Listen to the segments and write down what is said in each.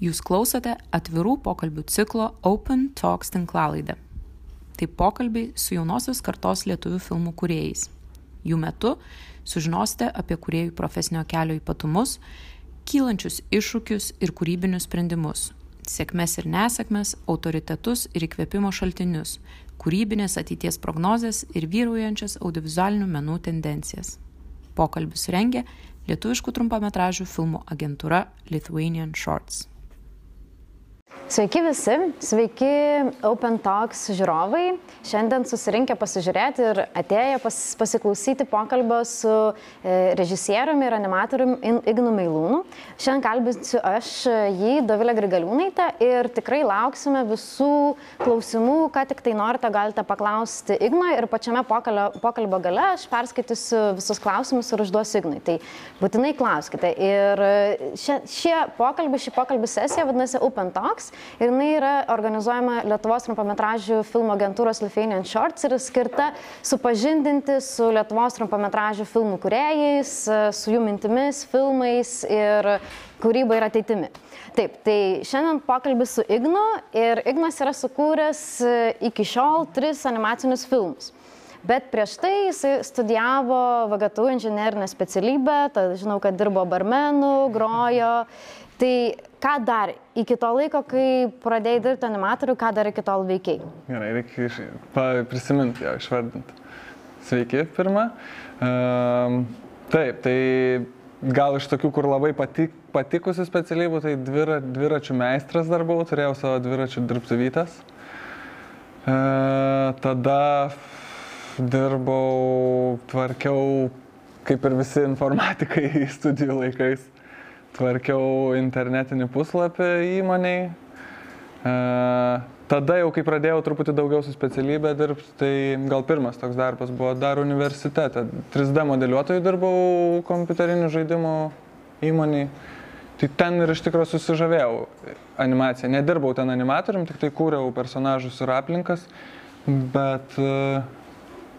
Jūs klausote atvirų pokalbių ciklo Open Talks tinklalaidę. Tai pokalbiai su jaunosios kartos lietuvių filmų kuriejais. Jų metu sužinosite apie kuriejų profesinio kelio ypatumus, kylančius iššūkius ir kūrybinius sprendimus, sėkmes ir nesėkmes, autoritetus ir įkvėpimo šaltinius, kūrybinės ateities prognozes ir vyraujančias audiovizualinių menų tendencijas. Pokalbius rengia lietuviškų trumpametražių filmų agentūra Lithuanian Shorts. Sveiki visi, sveiki Open Talks žiūrovai. Šiandien susirinkę pasižiūrėti ir atėję pas, pasiklausyti pokalbio su e, režisieriumi ir animatoriumi Ignu Meilūnu. Šiandien kalbinsiu aš jį, Dovilę Grigaliūnaitę, ir tikrai lauksime visų klausimų, ką tik tai norite, galite paklausti Igno ir pačiame pokalbio, pokalbio gale aš perskaitysiu visus klausimus ir užduosiu Ignui. Tai būtinai klauskite. Ir šie, šie pokalbį, šį pokalbį sesiją vadinasi Open Talks ir jinai yra organizuojama Lietuvos trumpametražių filmų agentūros Lithuanian Shorts ir skirta supažindinti su Lietuvos trumpametražių filmų kuriejais, su jų mintimis, filmais ir kūryba ir ateitimi. Taip, tai šiandien pokalbis su Ignu ir Ignas yra sukūręs iki šiol tris animacinius filmus. Bet prieš tai jisai studijavo VGTU inžinerinę specialybę, tad žinau, kad dirbo barmenų, grojo. Tai ką dar iki to laiko, kai pradėjai dirbti animatorių, ką dar iki tol veikiai? Gerai, reikia iš, prisiminti, jo, išvardinti. Sveiki, pirmą. Um, taip, tai gal iš tokių, kur labai patik, patikusių specialybių, tai dvira, dviračių meistras dar buvau, turėjau savo dviračių dirbtuvytas. Uh, tada dirbau, tvarkiau, kaip ir visi informatikai studijų laikais tvarkiau internetinį puslapį įmoniai. E, tada jau, kai pradėjau truputį daugiau su specialybė dirbti, tai gal pirmas toks darbas buvo dar universitete. 3D modeliuotojų dirbau kompiuterinių žaidimų įmoniai. Tai ten ir iš tikrųjų susižavėjau animaciją. Nedirbau ten animatorium, tik tai kūriau personažus ir aplinkas, bet,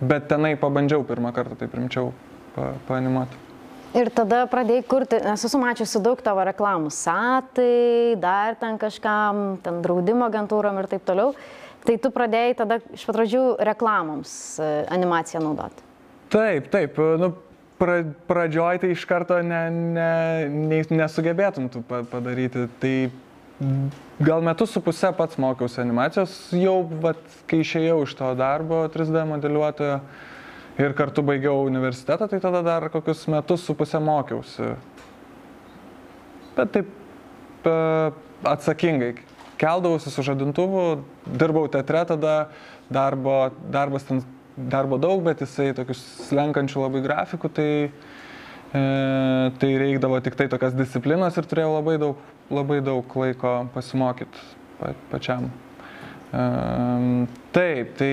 bet tenai pabandžiau pirmą kartą, tai primčiau pa, paanimuoti. Ir tada pradėjai kurti, nes esu mačiusi daug tavo reklamų, satai, dar ten kažkam, ten draudimo agentūrom ir taip toliau. Tai tu pradėjai tada iš pat pradžių reklamoms e, animaciją naudoti. Taip, taip. Nu, pra, pradžioj tai iš karto ne, ne, ne, nesugebėtum tu padaryti. Tai gal metus su pusę pats mokiausi animacijos, jau, vat, kai išėjau iš to darbo 3D modeliuotojo ir kartu baigiau universitetą, tai tada dar kokius metus su pusę mokiausi. Bet taip e, atsakingai. Keldavausi su žadintuvu, dirbau teatre, tada darbo, darbas ten, darbo daug, bet jisai tokius slenkančių labai grafikų, tai, e, tai reikdavo tik tai tokias disciplinas ir turėjau labai daug, labai daug laiko pasimokyti pa, pačiam. Um, taip, tai.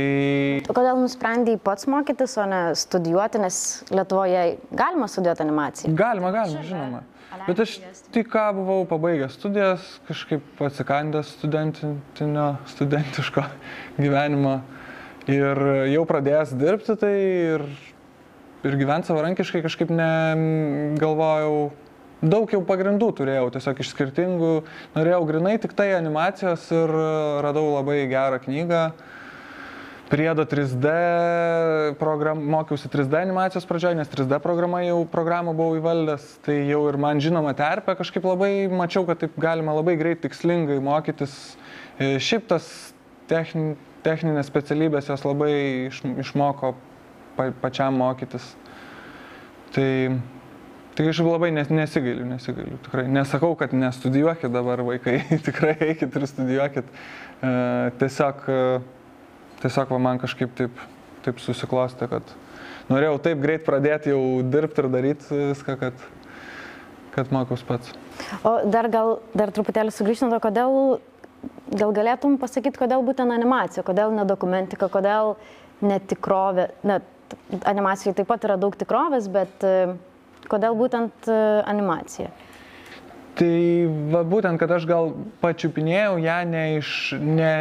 Kodėl nusprendėjai pats mokytis, o ne studijuoti, nes Lietuvoje galima studijuoti animaciją? Galima, galima, žinoma. Bet aš tik ką buvau pabaigęs studijas, kažkaip atsikandęs studentinio, studentiško gyvenimo ir jau pradėjęs dirbti, tai ir, ir gyventi savarankiškai kažkaip negalvojau daug jau pagrindų turėjau, tiesiog iš skirtingų, norėjau grinai tik tai animacijos ir radau labai gerą knygą. Priedo 3D, program, mokiausi 3D animacijos pradžioje, nes 3D programa jau programą buvau įvaldęs, tai jau ir man žinoma terpė, kažkaip labai mačiau, kad taip galima labai greit tikslingai mokytis. E, šiaip tas techni, techninės specialybės jos labai iš, išmoko pa, pačiam mokytis. Tai Tai kažkaip labai nes, nesigailiu, nesigailiu. Tikrai nesakau, kad nestudijuokit dabar vaikai, tikrai eikit ir studijuokit. E, tiesiog, e, tiesiog va, man kažkaip taip, taip susiklosti, kad norėjau taip greit pradėti jau dirbti ir daryti viską, kad, kad mokaus pats. O dar gal, dar truputėlį sugrįžtant, kodėl, gal galėtum pasakyti, kodėl būtent animacija, kodėl ne dokumentika, kodėl netikrovė, net animacijai taip pat yra daug tikrovės, bet Kodėl būtent e, animacija? Tai va, būtent, kad aš gal pačiupinėjau ją ne iš, ne,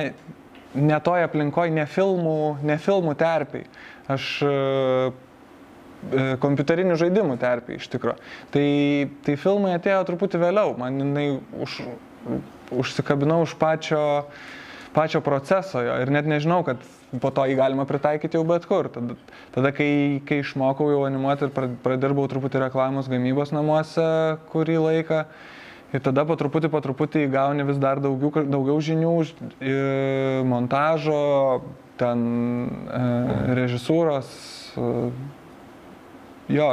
ne toj aplinkoje, ne filmų, ne filmų terpiai. Aš e, e, kompiuterinių žaidimų terpiai iš tikrųjų. Tai, tai filmai atėjo truputį vėliau, man jinai už, užsikabinau už pačio, pačio proceso jo, ir net nežinau, kad po to jį galima pritaikyti jau bet kur. Tada, tada kai, kai išmokau jau animuoti ir pradirbau truputį reklamos gamybos namuose kurį laiką, ir tada po truputį, po truputį gauni vis dar daugiau, daugiau žinių, montažo, ten e, režisūros. E, jo.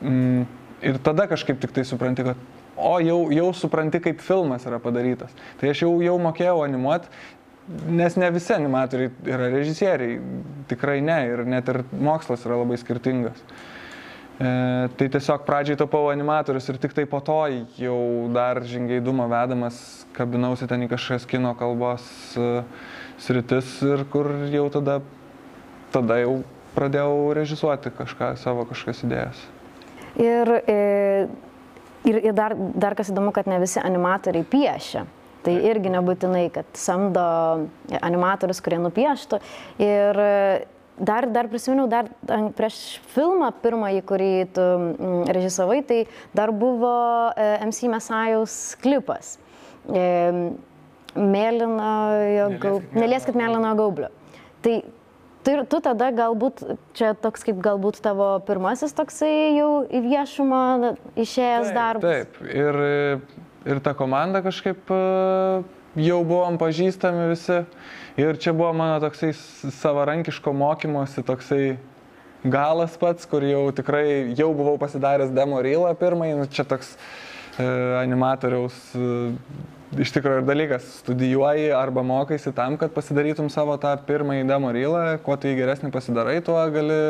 Mm, ir tada kažkaip tik tai supranti, kad o jau, jau supranti, kaip filmas yra padarytas. Tai aš jau, jau mokėjau animuoti, nes ne visi animatoriai yra režisieriai, tikrai ne, ir net ir mokslas yra labai skirtingas. E, tai tiesiog pradžiai tapau animatorius ir tik tai po to jau dar žingeidumo vedamas kabinausi ten į kažkokias kino kalbos e, sritis ir kur jau tada, tada jau pradėjau režisuoti kažką, savo kažkokias idėjas. Ir, e, ir, ir dar, dar kas įdomu, kad ne visi animatoriai piešia. Tai irgi nebūtinai, kad samdo animatorius, kurie nupieštų. Ir dar, dar prisiminiau, dar prieš filmą pirmąjį, kurį tu mm, režisavai, tai dar buvo e, MC Mesajaus klipas. E, Mėlynojo gaublio. Nelieskit mėlynojo gaublio. Tai tu, tu tada galbūt, čia toks kaip galbūt tavo pirmasis toksai jau į viešumą išėjęs taip, darbas. Taip, ir ir ta komanda kažkaip e, jau buvom pažįstami visi. Ir čia buvo mano toksai savarankiško mokymosi toksai galas pats, kur jau tikrai jau buvau pasidaręs demo rylą pirmąjį, nu, čia toks e, animatoriaus e, iš tikrųjų ir dalykas, studijuoji arba mokaisi tam, kad pasidarytum savo tą pirmąjį demo rylą, kuo tu jį geresnį pasidarai, tuo gali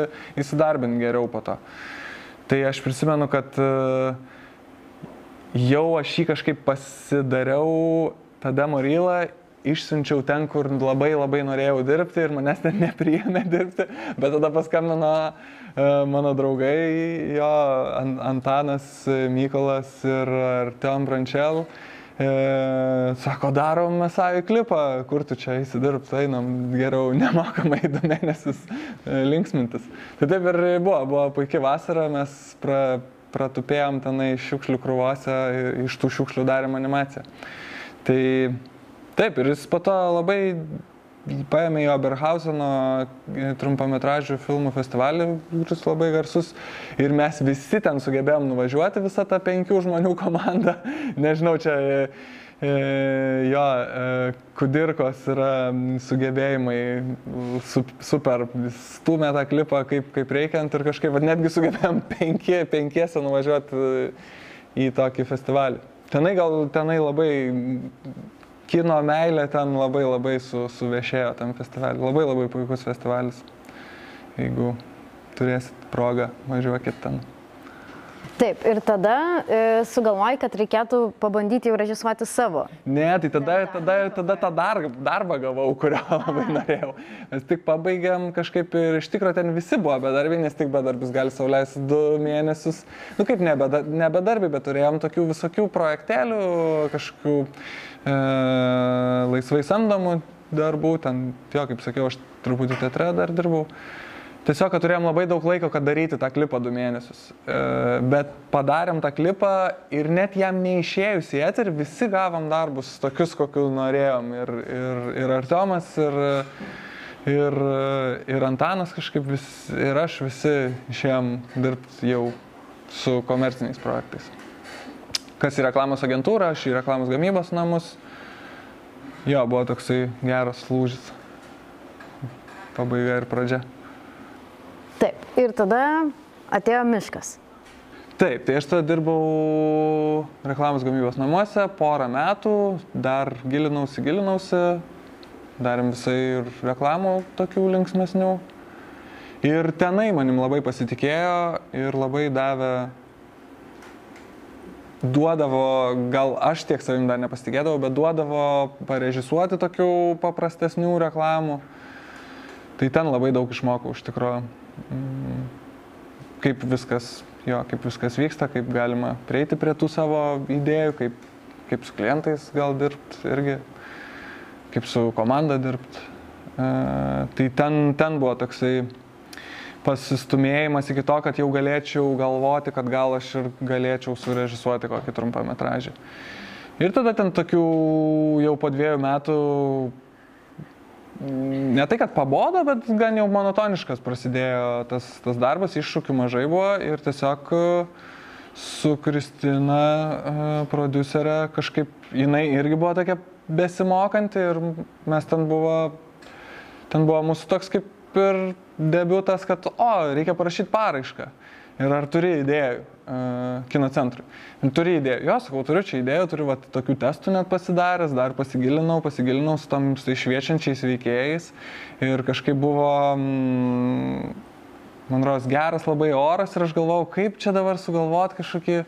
įsidarbinti geriau po to. Tai aš prisimenu, kad e, jau aš jį kažkaip pasidariau tą demo rylą, išsiunčiau ten, kur labai labai norėjau dirbti ir manęs ten nepriėmė dirbti, bet tada paskambino uh, mano draugai, jo Antanas, Mykolas ir Artem Brančel. E, sako, darom mesavį klipą, kur tu čia įsidirbti, einam geriau nemokamai du mėnesius e, linksmintis. Tai taip ir buvo, buvo puikia vasara, mes pra, pratupėjom tenai šiukšlių krūvose, iš tų šiukšlių darėm animaciją. Tai taip, ir jis po to labai paėmė į Oberhauseno trumpametražių filmų festivalį, kuris labai garsus. Ir mes visi ten sugebėjom nuvažiuoti, visą tą penkių žmonių komandą. Nežinau, čia E, jo, e, kudirkos yra sugebėjimai super, stumė tą klipą kaip, kaip reikiant ir kažkaip, netgi sugebėjom penkie, penkiese nuvažiuoti į tokį festivalį. Tenai gal, tenai labai kino meilė ten labai labai su, suvešėjo tam festivaliu. Labai labai puikus festivalis. Jeigu turėsit progą, važiuokit ten. Taip, ir tada e, sugalvoji, kad reikėtų pabandyti jau režisuoti savo. Ne, tai tada, tada, tada tą dar, darbą gavau, kurio labai norėjau. Mes tik pabaigėm kažkaip ir iš tikrųjų ten visi buvo bedarbiai, nes tik bedarbis gali sauliaisti du mėnesius. Nu kaip ne, ne bedarbiai, bet turėjom tokių visokių projektelių, kažkokių e, laisvai samdomų darbų, ten, jo, kaip sakiau, aš truputį teatre dar dirbau. Tiesiog, kad turėjom labai daug laiko, kad daryti tą klipą du mėnesius. E, bet padarėm tą klipą ir net jam neišėjus į eterį visi gavom darbus tokius, kokius norėjom. Ir, ir, ir Artomas, ir, ir, ir Antanas kažkaip vis, ir aš visi išėjom dirbti jau su komerciniais projektais. Kas į reklamos agentūrą, aš į reklamos gamybos namus. Jo, buvo toksai geras lūžis. Pabaiga ir pradžia. Taip, ir tada atėjo miškas. Taip, tai aš tada dirbau reklamos gamybos namuose porą metų, dar gilinausi, gilinausi, darėm visai ir reklamų tokių linksmesnių. Ir tenai manim labai pasitikėjo ir labai davė, duodavo, gal aš tiek savim dar nepasitikėdavau, bet duodavo parežisuoti tokių paprastesnių reklamų. Tai ten labai daug išmokau iš tikrųjų kaip viskas, jo, kaip viskas vyksta, kaip galima prieiti prie tų savo idėjų, kaip, kaip su klientais gal dirbti irgi, kaip su komanda dirbti. E, tai ten, ten buvo toksai pasistumėjimas iki to, kad jau galėčiau galvoti, kad gal aš ir galėčiau surežisuoti kokį trumpą metražį. Ir tada ten tokių jau po dviejų metų, ne tai, kad pabodo, bet gan jau monotoniškas prasidėjo tas, tas darbas, iššūkių mažai buvo ir tiesiog su Kristina, producerė, kažkaip jinai irgi buvo tokia besimokanti ir mes ten buvo, ten buvo mūsų toks kaip ir debiutas, kad, o, reikia parašyti paraišką. Ir ar turi idėjų kino centrui? Ir turi idėjų. Jo, sakau, turiu čia idėjų, turiu va, tokių testų net pasidaręs, dar pasigilinau, pasigilinau su tam su išviečiančiais veikėjais. Ir kažkaip buvo, mm, man rodos, geras labai oras ir aš galvojau, kaip čia dabar sugalvot kažkokį,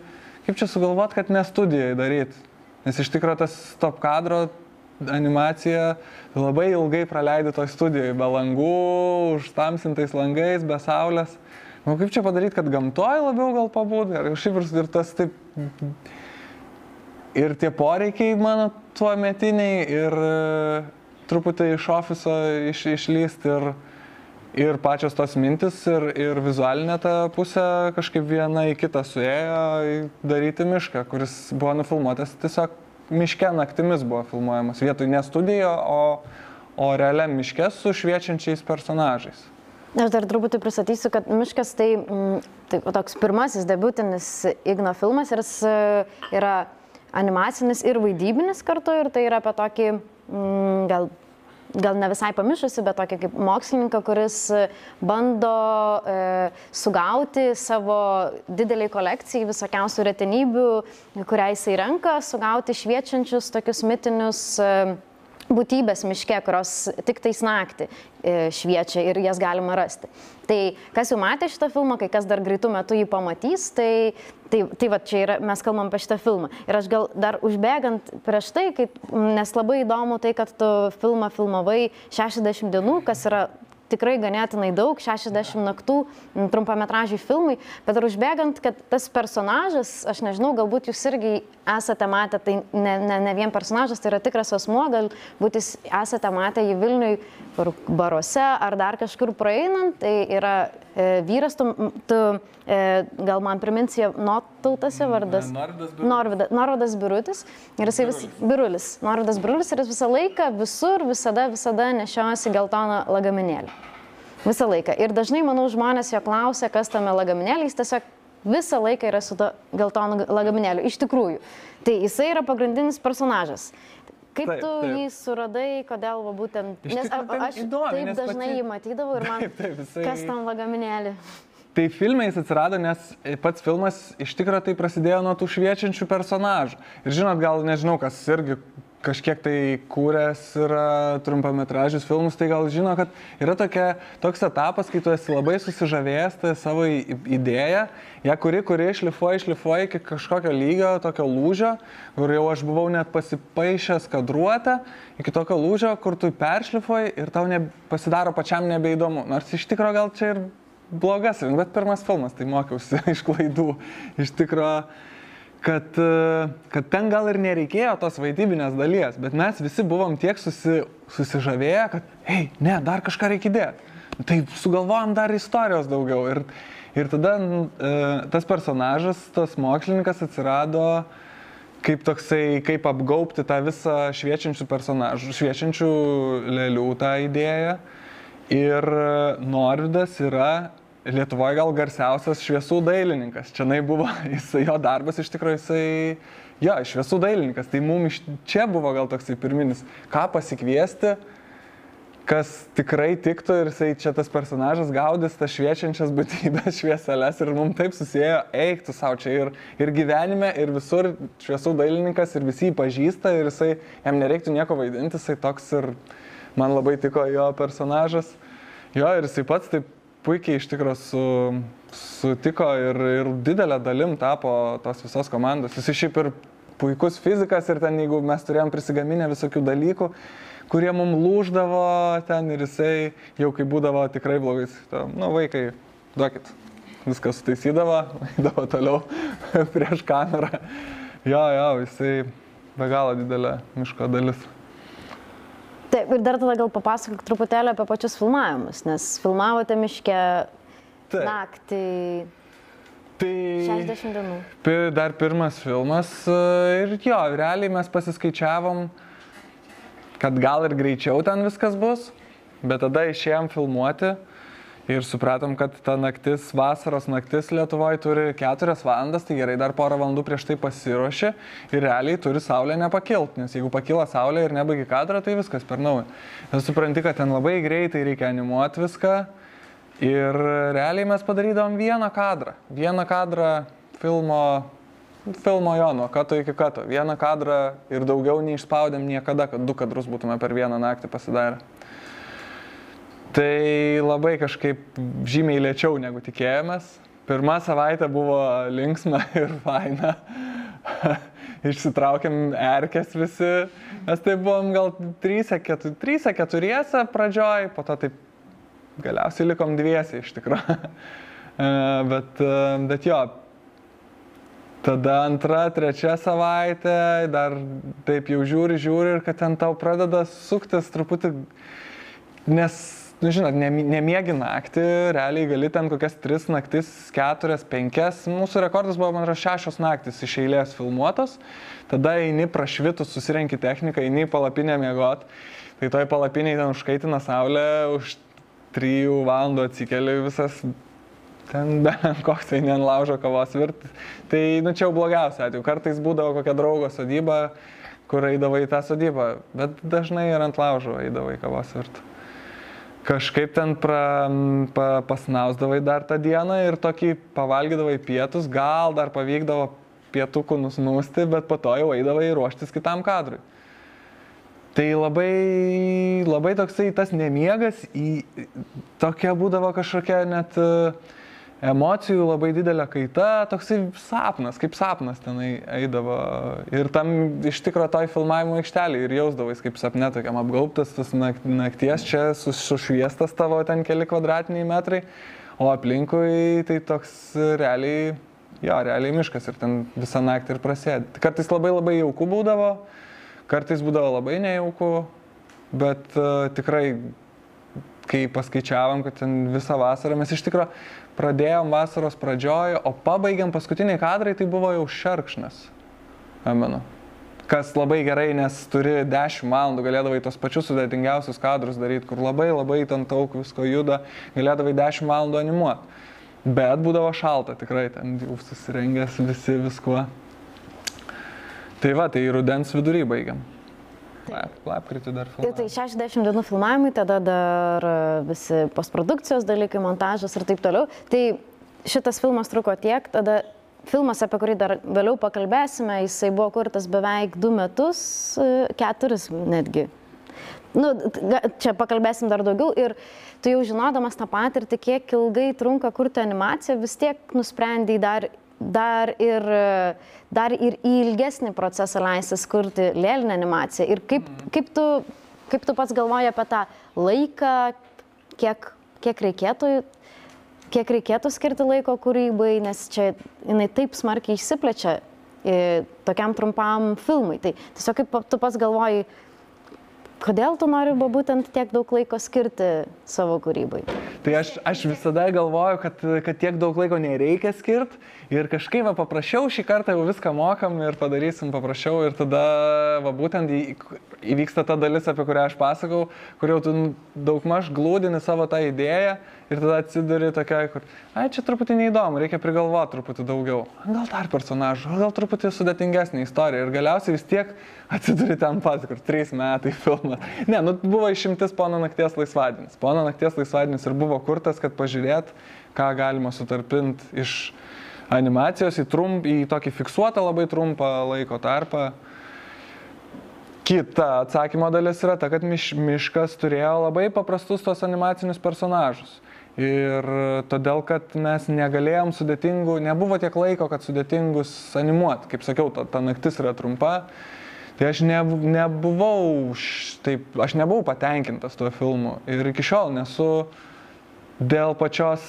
kaip čia sugalvot, kad ne studijai daryti. Nes iš tikrųjų tas top kadro animacija labai ilgai praleidai toj studijoje, be langų, užtamsintais langais, be saulės. Nu, kaip čia padaryti, kad gamtoje labiau gal pabūdai, ar šiaip ir tas taip. Ir tie poreikiai mano tuo metiniai, ir e, truputį iš ofiso iš, išlysti, ir, ir pačios tos mintis, ir, ir vizualinė ta pusė kažkaip viena į kitą suėjo daryti mišką, kuris buvo nufilmuotas tiesiog miške naktimis buvo filmuojamas, vietoj ne studijo, o, o realiam miške su šviečiančiais personažais. Aš dar truputį pristatysiu, kad Miškas tai, mm, tai toks pirmasis debutinis Igno filmas ir jis e, yra animacinis ir vaidybinis kartu ir tai yra apie tokį mm, gal gal ne visai pamišusi, bet tokį kaip mokslininką, kuris bando e, sugauti savo dideliai kolekcijai visokiausių retenybių, kurią jisai renka, sugauti šviečiančius tokius mitinius e, būtybės miške, kurios tik tais naktį e, šviečia ir jas galima rasti. Tai kas jau matė šitą filmą, kai kas dar greitų metų jį pamatys, tai, tai, tai va čia yra, mes kalbam apie šitą filmą. Ir aš gal dar užbėgant prieš tai, kai, nes labai įdomu tai, kad tu filmą filmavai 60 dienų, kas yra tikrai ganėtinai daug, 60 naktų trumpametražiai filmai, bet ar užbėgant, kad tas personažas, aš nežinau, galbūt jūs irgi esate matę, tai ne, ne, ne vien personažas, tai yra tikras asmuo, galbūt jūs esate matę jį Vilniui baruose ar dar kažkur praeinant, tai yra vyras, tu, tu e, gal man priminsi, Notautas jo vardas. Norvidas, Norvidas Birutis. Ir jisai vis, Birulis. Norvidas Birulis ir jis visą laiką, visur, visada, visada nešiojasi geltoną lagaminėlį. Visą laiką. Ir dažnai, manau, žmonės jo klausia, kas tame lagaminėlį, jis tiesiog visą laiką yra su to geltonu lagaminėliu. Iš tikrųjų. Tai jisai yra pagrindinis personažas. Kaip taip, tu taip. jį suradai, kodėl va, būtent... Nes a, aš įdomi, taip nes dažnai pati... jį matydavau ir man... Taip, taip, visai... Kas tam lagaminėlį? Tai filmai jis atsirado, nes pats filmas iš tikrųjų tai prasidėjo nuo tų šviečiančių personažų. Ir žinot, gal nežinau, kas irgi kažkiek tai kūręs yra trumpametražius filmus, tai gal žino, kad yra tokia, toks etapas, kai tu esi labai susižavėjęs tą savo idėją, ją kuri, kuri išlifuoja, išlifuoja iki kažkokio lygio, tokio lūžio, kur jau aš buvau net pasipaišęs kadruotę, iki tokio lūžio, kur tu peršlifuoji ir tau ne, pasidaro pačiam nebeįdomu. Nors iš tikrųjų gal čia ir blogas, bet pirmas filmas, tai mokiausi iš klaidų. Iš tikrųjų kad, e, kad ten gal ir nereikėjo tos vaidybinės dalies, bet mes visi buvom tiek susi, susižavėję, kad, hei, ne, dar kažką reikia įdėti. Tai sugalvojom dar istorijos daugiau. Ir, ir tada e, tas personažas, tas mokslininkas atsirado kaip toksai, kaip apgaupti tą visą šviečiančių personažų, šviečiančių lėlių tą idėją. Ir Norvidas yra Lietuvoje gal garsiausias šviesų dailininkas. Čia buvo, jis, jo darbas iš tikrųjų jisai, jo, šviesų dailininkas. Tai mums čia buvo gal toksai pirminis, ką pasikviesti, kas tikrai tiktų ir jisai čia tas personažas gaudys tas šviečiančias būtybės, švieselės ir mums taip susijęjo, eiktų savo čia ir, ir gyvenime, ir visur šviesų dailininkas ir visi jį pažįsta ir jisai, jam nereiktų nieko vaidinti, jisai toks ir man labai tiko jo personažas. Jo, ir jisai pats taip puikiai iš tikrųjų su, sutiko ir, ir didelę dalim tapo tos visos komandos. Jis šiaip ir puikus fizikas ir ten, jeigu mes turėjom prisigaminę visokių dalykų, kurie mums lūždavo ten ir jisai jau kai būdavo tikrai blogais, ta, nu vaikai, duokit, viskas sutaisydavo, eidavo toliau prieš kamerą. Jo, jo, jisai be galo didelė miško dalis. Taip, ir dar tada gal papasakok truputėlį apie pačius filmavimus, nes filmavote miške taip. naktį. Tai 60 dienų. Dar pirmas filmas e, ir jo, realiai mes pasiskaičiavom, kad gal ir greičiau ten viskas bus, bet tada išėjom filmuoti ir supratom, kad ta naktis, vasaros naktis Lietuvoje turi 4 valandas, tai gerai, dar porą valandų prieš tai pasiruošė ir realiai turi saulė nepakilt, nes jeigu pakyla saulė ir nebaigi kadrą, tai viskas per naują. Ir supranti, kad ten labai greitai reikia animuoti viską ir realiai mes padarydavom vieną kadrą, vieną kadrą filmo filmo jo, nuo kato iki kato. Vieną kadrą ir daugiau neišspaudėm niekada, kad du kadrus būtume per vieną naktį pasidarę. Tai labai kažkaip žymiai lėčiau negu tikėjomės. Pirma savaitė buvo linksma ir faina. Išsitraukėm erkės visi, mes tai buvom gal 3-4 pradžioj, po to taip galiausiai likom dviesi iš tikrųjų. bet, bet jo, tada antra, trečia savaitė, dar taip jau žiūri, žiūri ir kad ten tau pradeda suktis truputį, nes nu žinot, nemiegi naktį, realiai gali ten kokias 3 naktis, 4, 5, mūsų rekordas buvo, man atrodo, 6 naktis iš eilės filmuotos, tada eini prašvitus, susirenki techniką, eini į palapinę miegot, tai toj palapiniai ten užkaitina saulė, už 3 valandų atsikeli visas ten bent koks tai nenlaužo kavos virt. Tai, nu čia jau blogiausia atveju. Kartais būdavo kokia draugo sodyba, kur eidavo į tą sodybą, bet dažnai ir ant laužo eidavo į kavos virt kažkaip ten pra, pa, pasnausdavai dar tą dieną ir tokį pavalgydavai pietus, gal dar pavykdavo pietukų nusnūsti, bet po to jau eidavai ruoštis kitam kadrui. Tai labai, labai toksai tas nemiegas, į, tokia būdavo kažkokia net uh, emocijų labai didelė kaita, toksai sapnas, kaip sapnas tenai eidavo. Ir tam iš tikro toj filmavimo aikštelį ir jausdavais kaip sapne tokiam apgaubtas, tas nakties čia sušviestas tavo ten keli kvadratiniai metrai, o aplinkui tai toks realiai, jo, realiai miškas ir ten visą naktį ir prasėdė. Kartais labai labai jauku būdavo, kartais būdavo labai nejauku, bet uh, tikrai kai paskaičiavom, kad ten visą vasarą mes iš tikrųjų pradėjom vasaros pradžioj, o pabaigėm paskutiniai kadrai, tai buvo jau šerkšnas. Amenu. Kas labai gerai, nes turi 10 valandų, galėdavai tos pačius sudėtingiausius kadrus daryti, kur labai labai ten daug visko juda, galėdavai 10 valandų animuoti. Bet būdavo šalta, tikrai ten jau susirengęs visi viskuo. Tai va, tai rudens vidury baigiam. Lap, lapkritį dar filmavome. Ir tai 60 dienų filmavimai, tada dar e, visi postprodukcijos dalykai, montažas ir taip toliau. Tai šitas filmas truko tiek, tada filmas, apie kurį dar vėliau pakalbėsime, jisai buvo kurtas beveik du metus, e, keturis netgi. Nu, čia pakalbėsim dar daugiau ir tu jau žinodamas tą patirtį, kiek ilgai trunka kurti animaciją, vis tiek nusprendai dar dar ir, dar ir į ilgesnį procesą leisis kurti lėlinę animaciją. Ir kaip, kaip, tu, kaip tu pats galvoji apie tą laiką, kiek, kiek reikėtų kiek reikėtų skirti laiko kūrybai, nes čia jinai taip smarkiai išsiplečia tokiam trumpam filmui. Tai tiesiog kaip tu pats galvoji, kodėl tu nori būtent tiek daug laiko skirti savo kūrybai? Tai aš, aš visada galvoju, kad, kad tiek daug laiko nereikia skirti ir kažkaip va, paprašiau šį kartą jau viską mokam ir padarysim paprašiau ir tada va, būtent į, įvyksta ta dalis, apie kurią aš pasakau, kur jau tu daugmaž glūdini savo tą idėją ir tada atsiduri tokia, kur, ai čia truputį neįdomu, reikia prigalvoti truputį daugiau. Gal dar personažų, gal truputį sudėtingesnė istorija ir galiausiai vis tiek atsiduri ten pat, kur trys metai filmas. Ne, nu buvo išimtis pono nakties laisvadienis. Pono nakties laisvadienis ir buvo kurtas, kad pažiūrėt, ką galima sutarpinti iš animacijos į, trump, į tokį fiksuotą labai trumpą laiko tarpą. Kita atsakymo dalis yra ta, kad miš, miškas turėjo labai paprastus tos animacinius personažus. Ir todėl, kad mes negalėjom sudėtingų, nebuvo tiek laiko, kad sudėtingus animuot. Kaip sakiau, ta, ta naktis yra trumpa. Tai aš ne, nebuvau, taip, aš nebuvau patenkintas tuo filmu. Ir iki šiol nesu dėl pačios,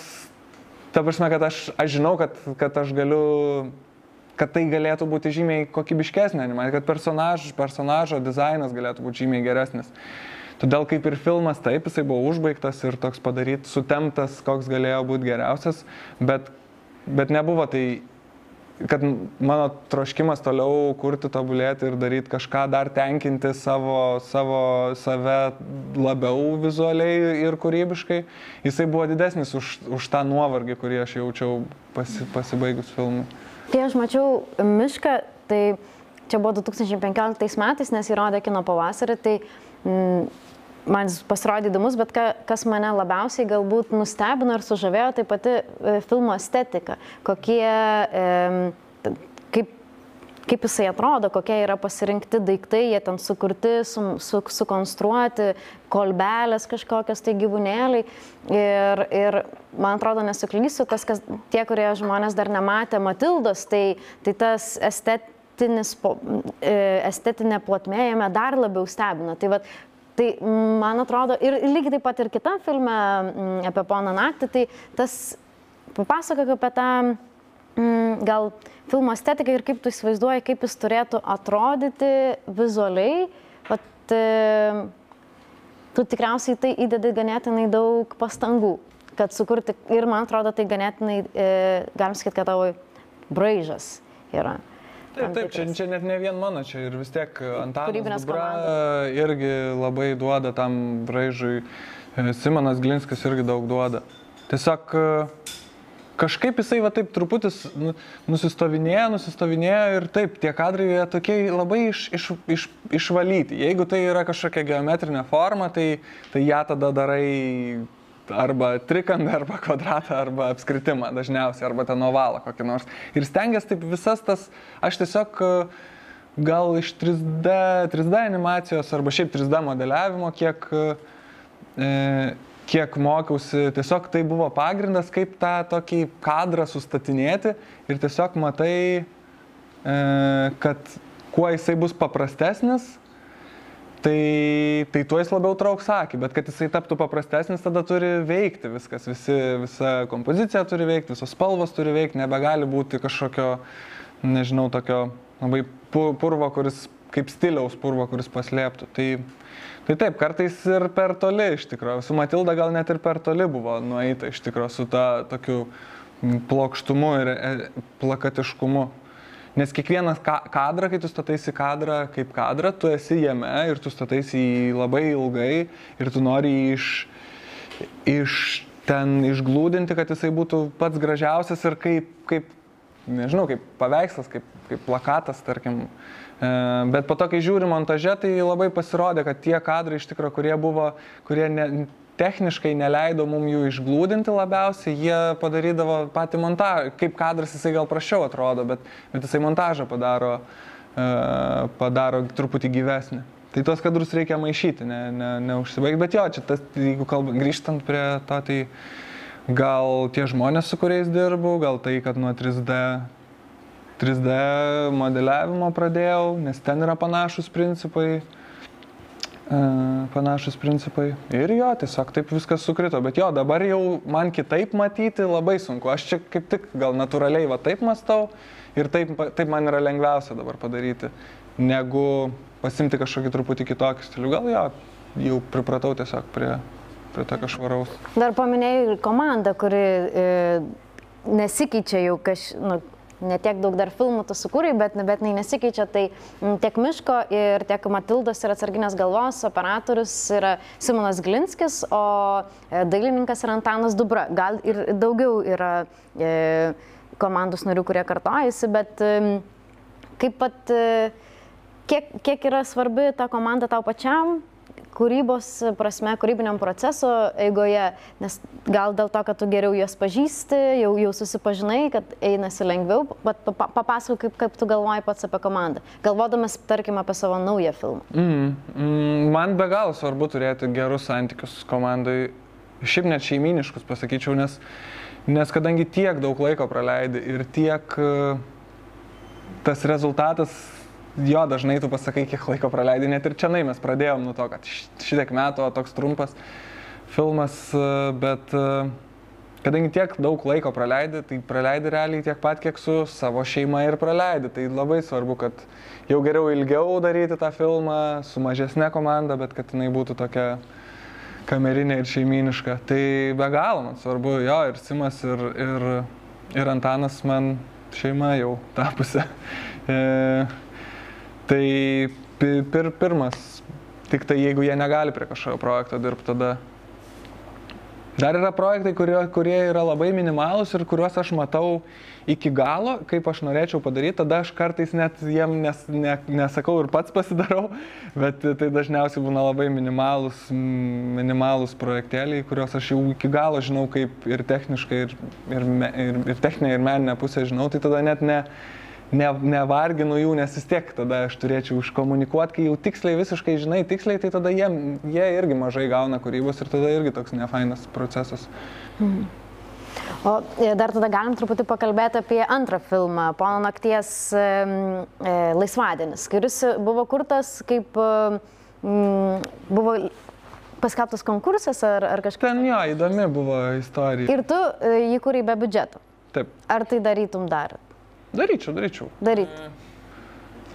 ta prasme, kad aš, aš žinau, kad, kad aš galiu kad tai galėtų būti žymiai kokybiškesnė animacija, kad personaž, personažo dizainas galėtų būti žymiai geresnis. Todėl kaip ir filmas, taip, jisai buvo užbaigtas ir toks padaryt, sutemtas, koks galėjo būti geriausias, bet bet nebuvo tai kad mano troškimas toliau kurti, tobulėti ir daryti kažką dar tenkinti savo, savo save labiau vizualiai ir kūrybiškai, jisai buvo didesnis už, už tą nuovargį, kurį aš jaučiau pasi, pasibaigus filmui. Kai aš mačiau mišką, tai čia buvo 2015 metais, nes įrodė kino pavasarį, tai man jis pasirodė įdomus, bet ka, kas mane labiausiai galbūt nustebino ir sužavėjo, tai pati e, filmo estetika, kokie, e, kaip, kaip jisai atrodo, kokie yra pasirinkti daiktai, jie ten sukurti, su, su, sukonstruoti, kolbelės kažkokios tai gyvūnėliai. Ir, ir man atrodo, nesuklysiu, tas, kas, tie, kurie žmonės dar nematė Matildos, tai, tai tas estet, e, estetinė plotmė jame dar labiau stebina. Tai vat, Tai man atrodo, ir lygiai taip pat ir kitam filme mm, apie poną naktį, tai tas papasakok apie tą mm, gal filmo estetiką ir kaip tu įsivaizduoji, kaip jis turėtų atrodyti vizualiai. Vat, e, tu tikriausiai tai įdedi ganėtinai daug pastangų, kad sukurti ir man atrodo tai ganėtinai, e, galim sakyti, kad tavo braižas yra. Taip, taip, čia, čia net ne vien mano, čia ir vis tiek Antanas Dubra irgi labai duoda tam braižui, e, Simonas Glinskas irgi daug duoda. Tiesiog e, kažkaip jisai va taip truputis nu, nusistovinėjo, nusistovinėjo ir taip, tie kadrai jie tokie labai iš, iš, iš, išvalyti. Jeigu tai yra kažkokia geometrinė forma, tai, tai ją tada darai arba trikampį, arba kvadratą, arba apskritimą dažniausiai, arba ten ovalą kokį nors. Ir stengiasi taip visas tas, aš tiesiog e, gal iš 3D, 3D animacijos arba šiaip 3D modeliavimo, kiek, e, kiek mokiausi, tiesiog tai buvo pagrindas, kaip tą tokį kadrą sustatinėti ir tiesiog matai, e, kad kuo jisai bus paprastesnis, tai, tai tuo jis labiau trauks akį, bet kad jisai taptų paprastesnis, tada turi veikti viskas, Visi, visa kompozicija turi veikti, visos spalvos turi veikti, nebegali būti kažkokio, nežinau, tokio labai purvo, kuris kaip stiliaus purvo, kuris paslėptų. Tai, tai taip, kartais ir per toli iš tikrųjų. Su Matilda gal net ir per toli buvo nueita iš tikrųjų su ta tokiu plokštumu ir e, plakatiškumu. Nes kiekvienas ka kadrą, kai tu stataisi kadrą kaip kadrą, tu esi jame ir tu stataisi jį labai ilgai ir tu nori iš, iš ten išglūdinti, kad jisai būtų pats gražiausias ir kaip, kaip nežinau, kaip paveikslas, kaip, kaip plakatas, tarkim. E, bet po to, kai žiūri montaže, tai labai pasirodė, kad tie kadrai iš tikrųjų, kurie buvo, kurie ne, techniškai neleido mum jų išglūdinti labiausiai, jie padarydavo patį montažą, kaip kadras jisai gal prašiau atrodo, bet, bet jisai montažą padaro, e, padaro truputį gyvesnį. Tai tuos kadrus reikia maišyti, ne, ne, neužsibaigti, bet jo, čia tas, jeigu kalbant, grįžtant prie to, tai gal tie žmonės, su kuriais dirbu, gal tai, kad nuo 3D 3D modeliavimo pradėjau, nes ten yra panašus principai. E, panašus principai. Ir jo, tiesiog taip viskas sukrito. Bet jo, dabar jau man kitaip matyti labai sunku. Aš čia kaip tik gal natūraliai va taip mastau ir taip, taip man yra lengviausia dabar padaryti, negu pasimti kažkokį truputį kitokį stilių. Gal jo, jau pripratau tiesiog prie, prie tokio švaraus. Dar paminėjai komandą, kuri e, nesikeičia jau kaž, nu, netiek daug dar filmų tu sukūrei, bet, bet jinai nesikeičia, tai tiek Miško ir tiek Matildos yra atsarginės galvos, operatorius yra Simonas Glinskis, o e, dailininkas yra Antanas Dubra. Gal ir daugiau yra e, komandos narių, kurie kartojasi, bet e, kaip pat, e, kiek, kiek yra svarbi ta komanda tau pačiam, kūrybos prasme, kūrybiniam proceso eigoje, nes gal dėl to, kad tu geriau juos pažįsti, jau, jau susipažinai, kad einasi lengviau, bet papasakok, kaip, kaip tu galvoji pats apie komandą, galvodamas, tarkim, apie savo naują filmą. Mm, mm, man be galo svarbu turėti gerus santykius komandai, šiaip net šeiminiškus pasakyčiau, nes, nes kadangi tiek daug laiko praleidi ir tiek uh, tas rezultatas jo, dažnai tu pasakai, kiek laiko praleidai, net ir čia mes pradėjom nuo to, kad šitiek metų, o toks trumpas filmas, e, bet e, kadangi tiek daug laiko praleidai, tai praleidai realiai tiek pat, kiek su savo šeima ir praleidai. Tai labai svarbu, kad jau geriau ilgiau daryti tą filmą su mažesnė komanda, bet kad jinai būtų tokia kamerinė ir šeiminiška. Tai be galo man svarbu, jo, ir Simas, ir, ir ir Antanas man šeima jau tapusi. E, tai pir, pirmas, tik tai jeigu jie negali prie kažkokio projekto dirbti, tada Dar yra projektai, kurie, kurie yra labai minimalūs ir kuriuos aš matau iki galo, kaip aš norėčiau padaryti, tada aš kartais net jiem nes, ne, nesakau ir pats pasidarau, bet tai dažniausiai būna labai minimalūs, minimalūs projektėliai, kuriuos aš jau iki galo žinau kaip ir techniškai, ir, ir, ir, ir techninė, ir meninė pusė žinau, tai tada net ne, ne, nevarginu jų, nes vis tiek tada aš turėčiau iškomunikuoti, kai jau tiksliai visiškai žinai, tiksliai, tai tada jie, jie irgi mažai gauna kūrybos ir tada irgi toks nefainas procesas. Mhm. O e, dar tada galim truputį pakalbėti apie antrą filmą, Pono nakties e, e, laisvadienis, kuris buvo kurtas kaip e, buvo paskelbtas konkursas ar, ar kažkas. Ten jo, įdomi buvo istorija. Ir tu e, jį kūrei be biudžeto. Taip. Ar tai darytum dar? Daryčiau, daryčiau. Daryti.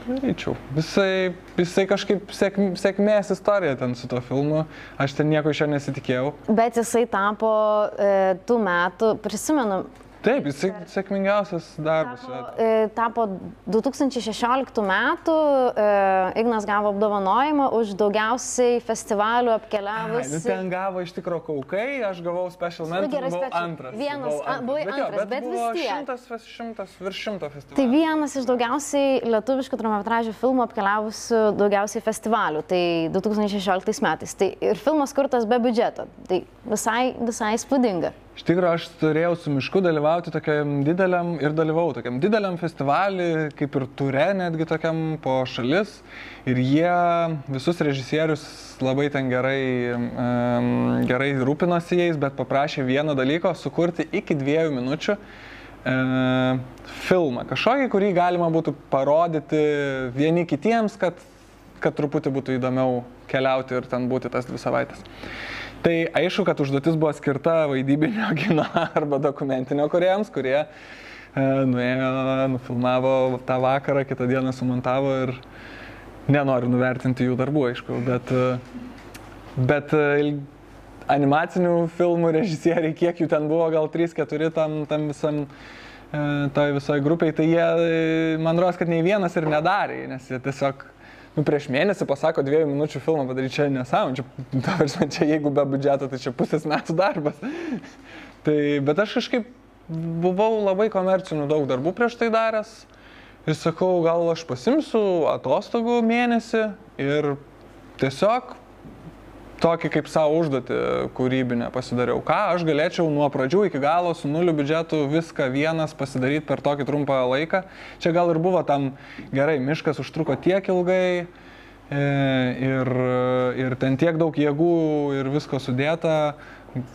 Daryčiau. Visai, visai kažkaip sėk, sėkmės istorija ten su to filmu. Aš ten nieko iš jo nesitikėjau. Bet jisai tapo e, tų metų, prisimenu, Taip, jis sėkmingiausias darbas. Tapo, tapo 2016 metų, e, Ignas gavo apdovanojimą už daugiausiai festivalių apkeliavus. Nu, ten gavo iš tikrųjų kaukai, aš gavau special mentor, gerai, buvau special. antras. Vienas, buvau antras. buvai bet antras, jo, bet, bet vis tiek. Šimtas, šimtas, virš šimto festivalių. Tai vienas iš daugiausiai lietuviškų trumpametražių filmų apkeliavusių daugiausiai festivalių, tai 2016 metais. Tai ir filmas kurtas be biudžeto, tai visai, visai spūdinga. Iš tikrųjų, aš turėjau su mišku dalyvauti tokiam dideliam ir dalyvau tokiam dideliam festivalį, kaip ir ture netgi tokiam po šalis. Ir jie visus režisierius labai ten gerai, um, gerai rūpinosi jais, bet paprašė vieno dalyko - sukurti iki dviejų minučių uh, filmą. Kažkokį, kurį galima būtų parodyti vieni kitiems, kad, kad truputį būtų įdomiau keliauti ir ten būti tas dvi savaitės. Tai aišku, kad užduotis buvo skirta vaidybinio kino arba dokumentinio kuriejams, kurie e, nuėjo, nufilmavo tą vakarą, kitą dieną sumontavo ir nenoriu nuvertinti jų darbų, aišku, bet, e, bet e, animacinių filmų režisieriai, kiek jų ten buvo, gal 3-4 tam, tam visam e, toj visoje grupiai, tai jie, man rodos, kad nei vienas ir nedarė, nes jie tiesiog nu, prieš mėnesį pasako dviejų minučių filmą padaryti, čia nesąmonė, čia, čia jeigu be biudžeto, tai čia pusės metų darbas. tai, bet aš kažkaip buvau labai komercinių daug darbų prieš tai daręs ir sakau, gal aš pasimsiu atostogų mėnesį ir tiesiog tokį kaip savo užduotį kūrybinę pasidariau. Ką aš galėčiau nuo pradžių iki galo su nuliu biudžetu viską vienas pasidaryti per tokį trumpą laiką. Čia gal ir buvo tam gerai, miškas užtruko tiek ilgai e, ir, ir ten tiek daug jėgų ir visko sudėta.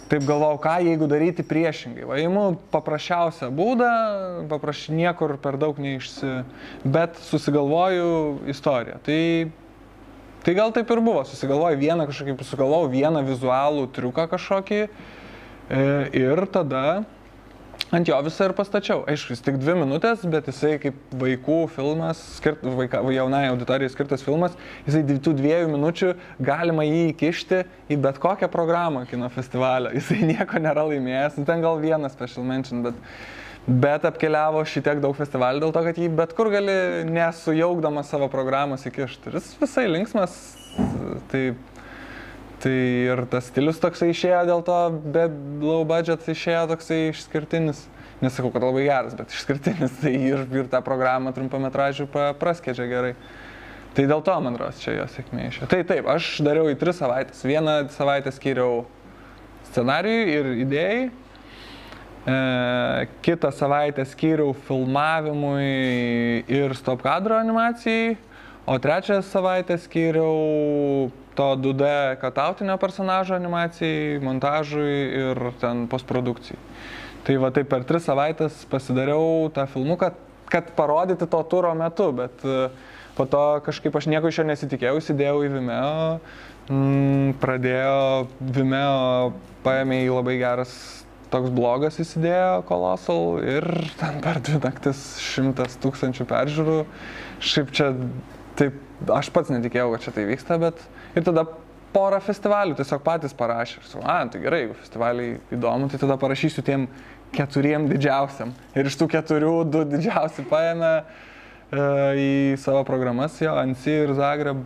Taip galvojau, ką jeigu daryti priešingai. Vaimu paprasčiausią būdą, papraš niekur per daug neišsi, bet susigalvoju istoriją. Tai Tai gal taip ir buvo, susigalvoju vieną kažkokį, susigalvojau vieną vizualų triuką kažkokį e, ir tada ant jo visą ir pastačiau. Aišku, jis tik dvi minutės, bet jisai kaip vaikų filmas, skirt, vaika, jaunai auditorijai skirtas filmas, jisai tų dviejų minučių galima jį įkišti į bet kokią programą kino festivalio. Jisai nieko nėra laimėjęs, ten gal vienas special mention, bet bet apkeliavo šitiek daug festivalių dėl to, kad jį bet kur gali nesujaukdamas savo programos įkišti. Ir jis visai linksmas, tai, tai ir tas stilius toksai išėjo dėl to, be low budget išėjo toksai išskirtinis. Nesakau, kad labai geras, bet išskirtinis, tai ir, ir tą programą trumpametražių praskedžia gerai. Tai dėl to, man rodos, čia jo sėkmė išėjo. Tai taip, aš dariau į tris savaitės. Vieną savaitę skyriau scenarijui ir idėjai, kitą savaitę skyriau filmavimui ir stop kadro animacijai, o trečią savaitę skyriau to 2D katautinio personažo animacijai, montažui ir ten postprodukcijai. Tai va taip per tris savaitės pasidariau tą filmuką, kad parodyti to turo metu, bet e, po to kažkaip aš nieko iš jo nesitikėjau, įsidėjau į Vimeo, mm, pradėjo Vimeo, paėmė į labai geras toks blogas įsidėjo Colossal ir ten per dvi naktis šimtas tūkstančių peržiūrų. Šiaip čia, taip, aš pats netikėjau, kad čia tai vyksta, bet ir tada porą festivalių tiesiog patys parašė. Ir sakau, a, tai gerai, jeigu festivaliai įdomu, tai tada parašysiu tiem keturiem didžiausiam. Ir iš tų keturių du didžiausi paėmė į savo programas jo, Ansi ir Zagreb,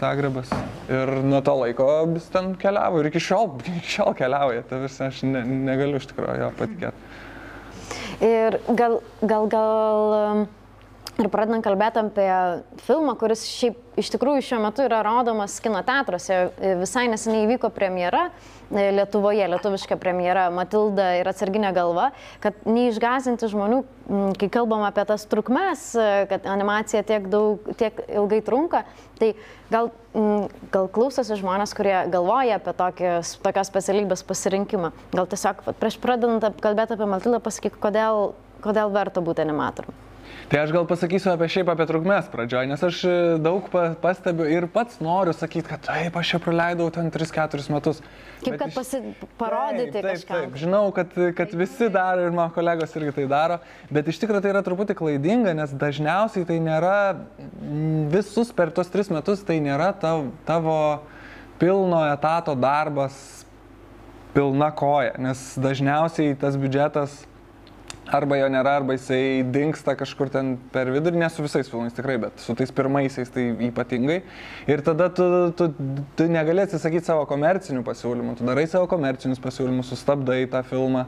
Zagrebas. Ir nuo to laiko vis ten keliavo ir iki šiol, iki šiol keliauja. Tai vis aš ne, negaliu iš tikrųjų jo patikėti. Ir gal, gal, gal Ir pradedant kalbėti apie filmą, kuris šiaip iš tikrųjų šiuo metu yra rodomas kino teatruose. Visai neseniai įvyko premjera e, Lietuvoje, lietuviška premjera Matilda ir atsarginė galva, kad neišgazinti žmonių, kai kalbam apie tas trukmes, e, kad animacija tiek, daug, tiek ilgai trunka, tai gal, gal klausosi žmonės, kurie galvoja apie tokios, tokios specialybės pasirinkimą. Gal tiesiog prieš pradedant kalbėti apie Matildą pasakyk, kodėl, kodėl verta būti animatoriumi. Tai aš gal pasakysiu apie šiaip apie trukmės pradžioje, nes aš e, daug pastebiu ir pats noriu sakyti, kad taip, aš čia praleidau ten 3-4 metus. Kaip kad pasi... parodyti taip, taip, kažką. Taip, žinau, kad, kad visi daro ir mano kolegos irgi tai daro, bet iš tikrųjų tai yra truputį klaidinga, nes dažniausiai tai nėra visus per tuos 3 metus tai nėra tavo, tavo pilno etato darbas pilna koja, nes dažniausiai tas biudžetas arba jo nėra, arba jisai dinksta kažkur ten per vidurį, ne su visais filmais tikrai, bet su tais pirmaisiais tai ypatingai. Ir tada tu, tu, tu negali atsisakyti savo komercinių pasiūlymų, tu darai savo komercinius pasiūlymus, sustabdai tą filmą.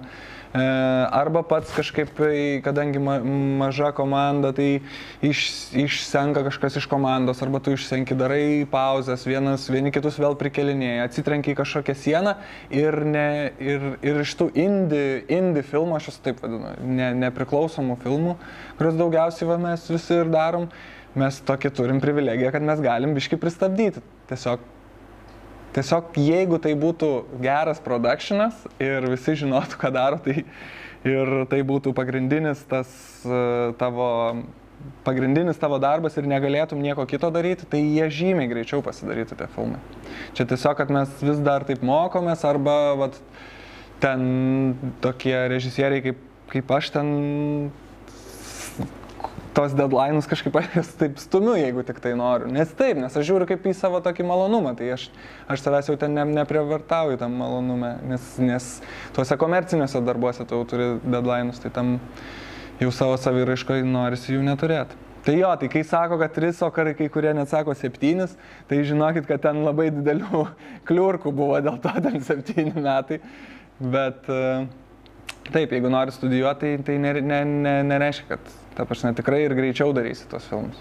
E, arba pats kažkaip, kadangi ma, maža komanda, tai iš, išsenka kažkas iš komandos, arba tu išsenki, darai pauzes, vienas, vieni kitus vėl prikelinėja, atsitrenki į kažkokią sieną ir, ne, ir, ir iš tų indie, indie filmų, aš esu taip vadinu, ne, nepriklausomų filmų, kuriuos daugiausiai va, mes visi ir darom, mes tokį turim privilegiją, kad mes galim biški pristabdyti. Tiesiog Tiesiog jeigu tai būtų geras produkšinas ir visi žinotų, ką daro, tai ir tai būtų pagrindinis tas e, tavo pagrindinis tavo darbas ir negalėtum nieko kito daryti, tai jie žymiai greičiau pasidarytų tie filmai. Čia tiesiog, kad mes vis dar taip mokomės arba vat, ten tokie režisieriai kaip, kaip aš ten tos deadline'us kažkaip taip stumiu, jeigu tik tai noriu. Nes taip, nes aš žiūriu kaip į savo tokį malonumą, tai aš, aš savęs jau ten ne, neprivartauju tam malonume, nes, nes tuose komerciniuose darbuose tu jau turi deadline'us, tai tam jau savo saviraiškoje norisi jų neturėti. Tai jo, tai kai sako, kad tris, o kai, kurie net sako septynis, tai žinokit, kad ten labai didelių kliurkų buvo dėl to ten septyni metai. Bet uh, Taip, jeigu nori studijuoti, tai, tai ne, ne, ne, nereiškia, kad, ta prasme, tikrai ir greičiau darysi tos filmus.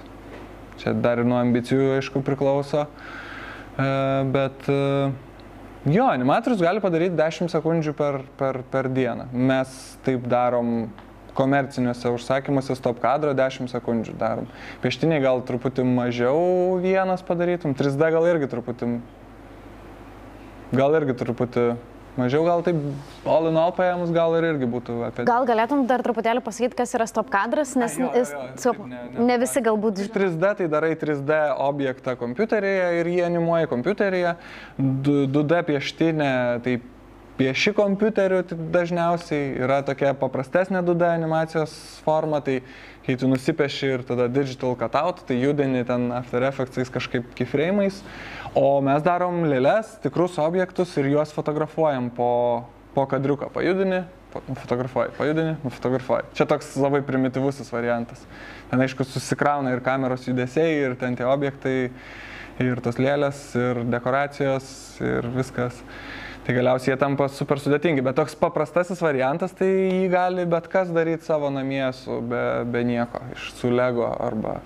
Čia dar ir nuo ambicijų, aišku, priklauso. E, bet e, jo, animatorius gali padaryti 10 sekundžių per, per, per dieną. Mes taip darom komerciniuose užsakymuose stop kadro 10 sekundžių darom. Pieštiniai gal truputį mažiau vienas padarytum, 3D gal irgi truputį, gal irgi truputį Mažiau gal taip, all in all paėmus, gal ir irgi būtų apie... Gal galėtum dar truputėlį pasakyti, kas yra stop kadras, nes A, jo, jo, jo, stop, ne, ne, ne visi galbūt... 3D tai darai 3D objektą kompiuteryje ir jį animuoji kompiuteryje, 2D pieštinė tai pieši kompiuteriu tai dažniausiai yra tokia paprastesnė 2D animacijos forma, tai kai tu nusipieši ir tada digital cutout, tai judini ten After Effects'ais kažkaip keyframe'ais. O mes darom lėlės, tikrus objektus ir juos fotografuojam po, po kadriuką. Pajudini, nufotografuoji, pajudini, nufotografuoji. Čia toks labai primityvusis variantas. Ten aišku susikrauna ir kameros judesiai, ir ten tie objektai, ir tos lėlės, ir dekoracijos, ir viskas. Tai galiausiai jie tampa super sudėtingi, bet toks paprastasis variantas, tai jį gali bet kas daryti savo namie su be, be nieko, iš, su Lego arba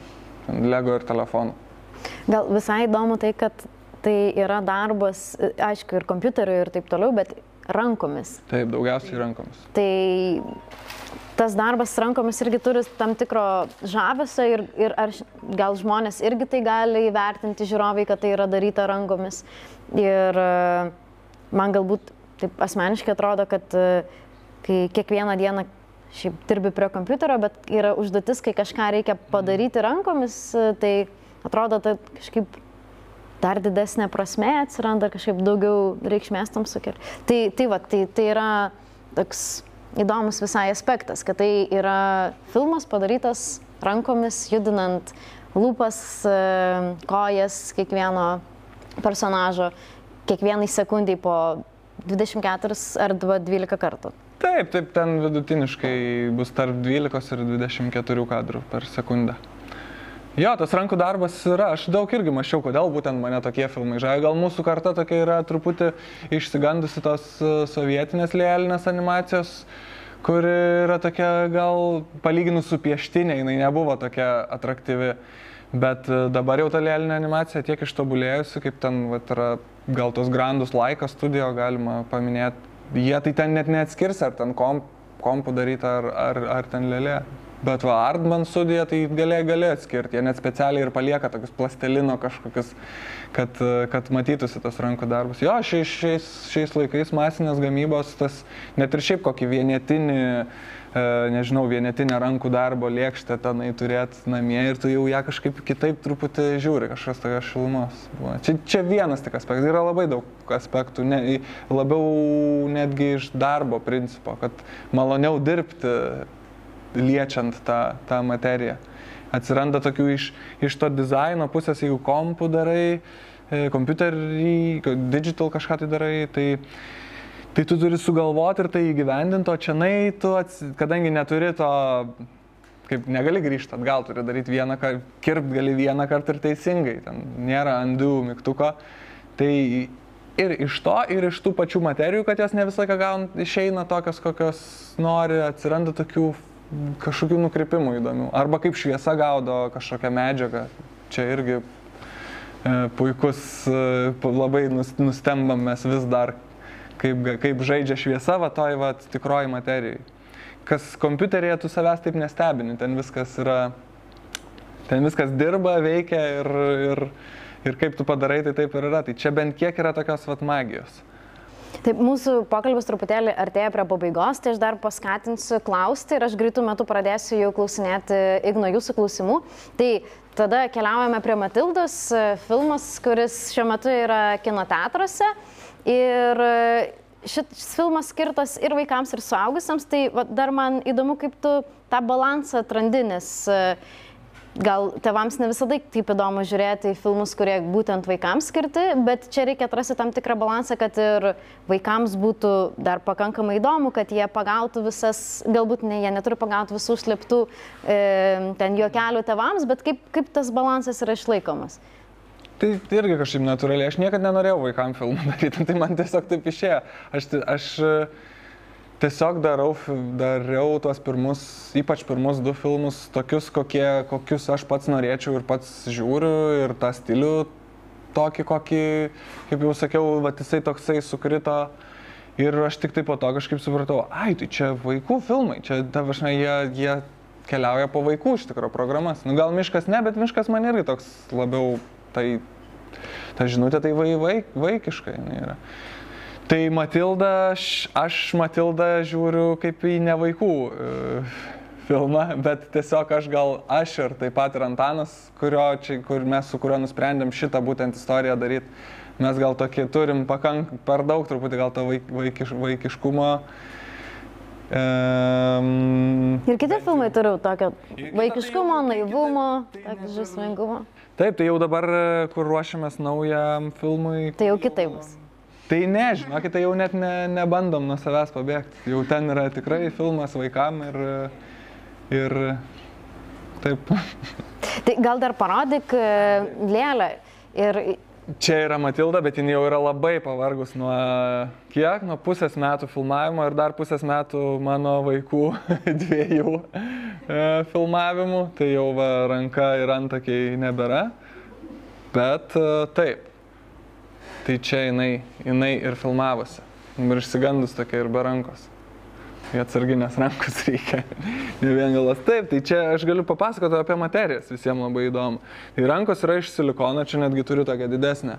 Lego ir telefonu. Gal visai įdomu tai, kad tai yra darbas, aišku, ir kompiuteriu ir taip toliau, bet rankomis. Taip, daugiausiai rankomis. Tai tas darbas rankomis irgi turi tam tikro žavesio ir, ir ar gal žmonės irgi tai gali įvertinti žiūrovai, kad tai yra daryta rankomis. Ir e, man galbūt taip asmeniškai atrodo, kad e, kai kiekvieną dieną šiaip dirbi prie kompiuterio, bet yra užduotis, kai kažką reikia padaryti rankomis, e, tai atrodo, tai kažkaip dar didesnė prasme atsiranda, kažkaip daugiau reikšmės tam sukelia. Tai, tai, va, tai, tai yra toks įdomus visai aspektas, kad tai yra filmas padarytas rankomis, judinant lūpas, e, kojas kiekvieno personažo, kiekvienai sekundai po 24 ar 12 kartų. Taip, taip, ten vidutiniškai bus tarp 12 ir 24 kadrų per sekundę. Jo, tas rankų darbas yra, aš daug irgi mačiau, kodėl būtent mane tokie filmai žavė. Gal mūsų karta tokia yra truputį išsigandusi tos e, sovietinės lėlinės animacijos, kuri yra tokia gal palyginus su pieštinė, jinai nebuvo tokia atraktyvi. Bet e, dabar jau ta lėlinė animacija tiek ištobulėjusi, kaip ten vat, yra gal tos grandus laikas studijo galima paminėti. Jie tai ten net neatskirs, ar ten komp, kompų daryti, ar, ar, ar ten lėlė. Bet va, Artman studija tai gali, gali atskirti, jie net specialiai ir palieka tokius plastelino kažkokius, kad, kad matytųsi tas rankų darbas. Jo, šiais, šiais, šiais laikais masinės gamybos, tas net ir šiaip kokį vienetinį, e, nežinau, vienetinę rankų darbo lėkštę tenai turėti namie ir tu jau ją kažkaip kitaip truputį žiūri, kažkas tokios šilumos. Čia, čia vienas tik aspektas, yra labai daug aspektų, ne, labiau netgi iš darbo principo, kad maloniau dirbti liečiant tą, tą materiją. Atsiranda tokių iš, iš to dizaino pusės, jeigu kompų darai, e, kompiuterį, digital kažką tai darai, tai, tai tu turi sugalvoti ir tai įgyvendinti, o čia nai tu, ats, kadangi neturi to, kaip negali grįžti atgal, turi daryti vieną kartą, kirpt gali vieną kartą ir teisingai, ten nėra undo mygtuko. Tai ir iš to, ir iš tų pačių materijų, kad jos ne visą laiką gaun, išeina tokios, kokios nori, atsiranda tokių kažkokių nukrypimų įdomių. Arba kaip šviesa gaudo kažkokią medžiagą. Čia irgi e, puikus, e, labai nustembam mes vis dar, kaip, kaip žaidžia šviesa, va toj va tikroji materijai. Kas kompiuterėje tu savęs taip nestebini, ten viskas yra, ten viskas dirba, veikia ir, ir, ir kaip tu padarai, tai taip ir yra. Tai čia bent kiek yra tokios vat magijos. Taip, mūsų pokalbis truputėlį artėja prie pabaigos, tai aš dar paskatinsiu klausti ir aš greitų metų pradėsiu jau klausinėti Igno jūsų klausimų. Tai tada keliaujame prie Matildos, filmas, kuris šiuo metu yra kinoteatruose. Ir šis filmas skirtas ir vaikams, ir suaugusiems, tai va, dar man įdomu, kaip tu tą balansą atrandi, nes uh, gal tėvams ne visada taip įdomu žiūrėti į filmus, kurie būtent vaikams skirti, bet čia reikia atrasti tam tikrą balansą, kad ir vaikams būtų dar pakankamai įdomu, kad jie pagautų visas, galbūt ne, jie neturi pagauti visų slėptų e, ten juokelių tėvams, bet kaip, kaip tas balansas yra išlaikomas. Tai irgi kažkaip natūraliai, aš niekada nenorėjau vaikam filmų daryti, tai man tiesiog taip išėjo. Aš, aš tiesiog darau, dariau tuos pirmus, ypač pirmus du filmus, tokius, kokie, kokius aš pats norėčiau ir pats žiūriu ir tą stilių tokį, kokį, kaip jau sakiau, va, jisai toksai sukrito. Ir aš tik tai po to kažkaip supratau, ai, tai čia vaikų filmai, čia, ta prasme, jie, jie keliauja po vaikų iš tikrųjų programas. Nu gal miškas ne, bet miškas man irgi toks labiau, tai, ta žinutė tai vai, vaik, vaikiškai yra. Tai Matilda, aš, aš Matildą žiūriu kaip į ne vaikų e, filmą, bet tiesiog aš gal aš ir taip pat ir Antanas, čia, kur mes su kuriuo nusprendėm šitą būtent istoriją daryti, mes gal tokį turim pakank per daug truputį gal to vaik, vaikiš, vaikiškumo. Um, ir kiti filmai turi tokio vaikiškumo, naivumo, tokio žaismingumo. Taip, tai jau dabar, kur ruošiamės naujam filmui. Tai jau kitaip bus. Tai ne, žinokit, tai jau net ne, nebandom nuo savęs pabėgti. Jau ten yra tikrai filmas vaikam ir, ir taip. Tai gal dar parodyk e, lėlę. Ir... Čia yra Matilda, bet jin jau yra labai pavargus nuo kiek? Nuo pusės metų filmavimo ir dar pusės metų mano vaikų dviejų e, filmavimų. Tai jau va, ranka ir antakiai nebėra. Bet e, taip, Tai čia jinai, jinai ir filmavosi. Ir išsigandus tokia ir be rankos. Atsarginės rankos reikia. ne vien galas. Taip, tai čia aš galiu papasakoti apie materijas, visiems labai įdomu. Tai rankos yra iš silikono, čia netgi turiu tokią didesnę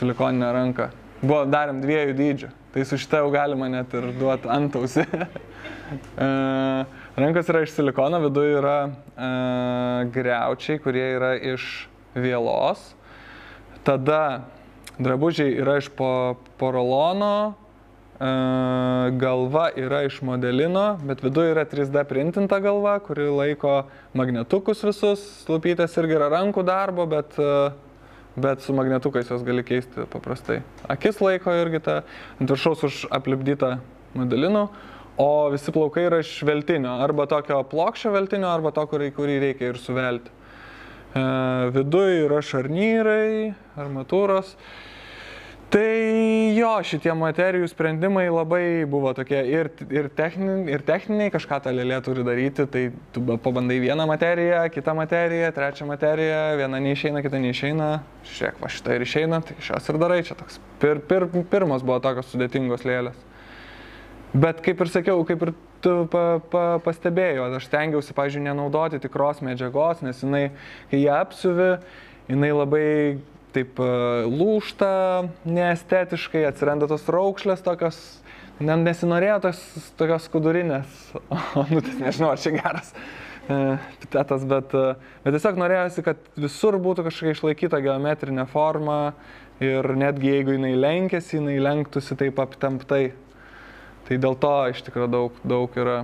silikoninę ranką. Buvo, darėm dviejų dydžių, tai su šitą jau galima net ir duoti antausi. E, rankos yra iš silikono, viduje yra uh, greučiai, kurie yra iš vėlos. Tada Drabužiai yra iš po, porolono, e, galva yra iš modelino, bet viduje yra 3D printinta galva, kuri laiko magnetukus visus, lupytės irgi yra rankų darbo, bet, e, bet su magnetukais jos gali keisti paprastai. Akis laiko irgi tą ant viršaus už aplipdytą modelinu, o visi plaukai yra iš veltinio, arba tokio plokščio veltinio, arba to, kurį, kurį reikia ir suvelti. Viduje yra šarnyrai, armatūros. Tai jo, šitie materijų sprendimai labai buvo tokie ir, ir, techniniai, ir techniniai, kažką ta lėlė turi daryti, tai tu pabandai vieną materiją, kitą materiją, trečią materiją, viena neišeina, kita neišeina, šiek va šitą ir išeina, tai šios ir darai, čia toks pir, pir, pirmas buvo tokios sudėtingos lėlės. Bet kaip ir sakiau, kaip ir tu pa, pa, pastebėjai, aš stengiausi, pažiūrėjau, nenaudoti tikros medžiagos, nes jinai, kai ją apsiuvi, jinai labai taip e, lūšta, neestetiškai, atsiranda tos raukšlės tokios, nesinorėjo tos, tokios skudurinės, o, nu, tai nežinau, ar čia geras e, epitetas, bet, e, bet tiesiog norėjosi, kad visur būtų kažkokia išlaikyta geometrinė forma ir netgi jeigu jinai lenkėsi, jinai lenktųsi taip aptemptai. Tai dėl to iš tikrųjų daug, daug yra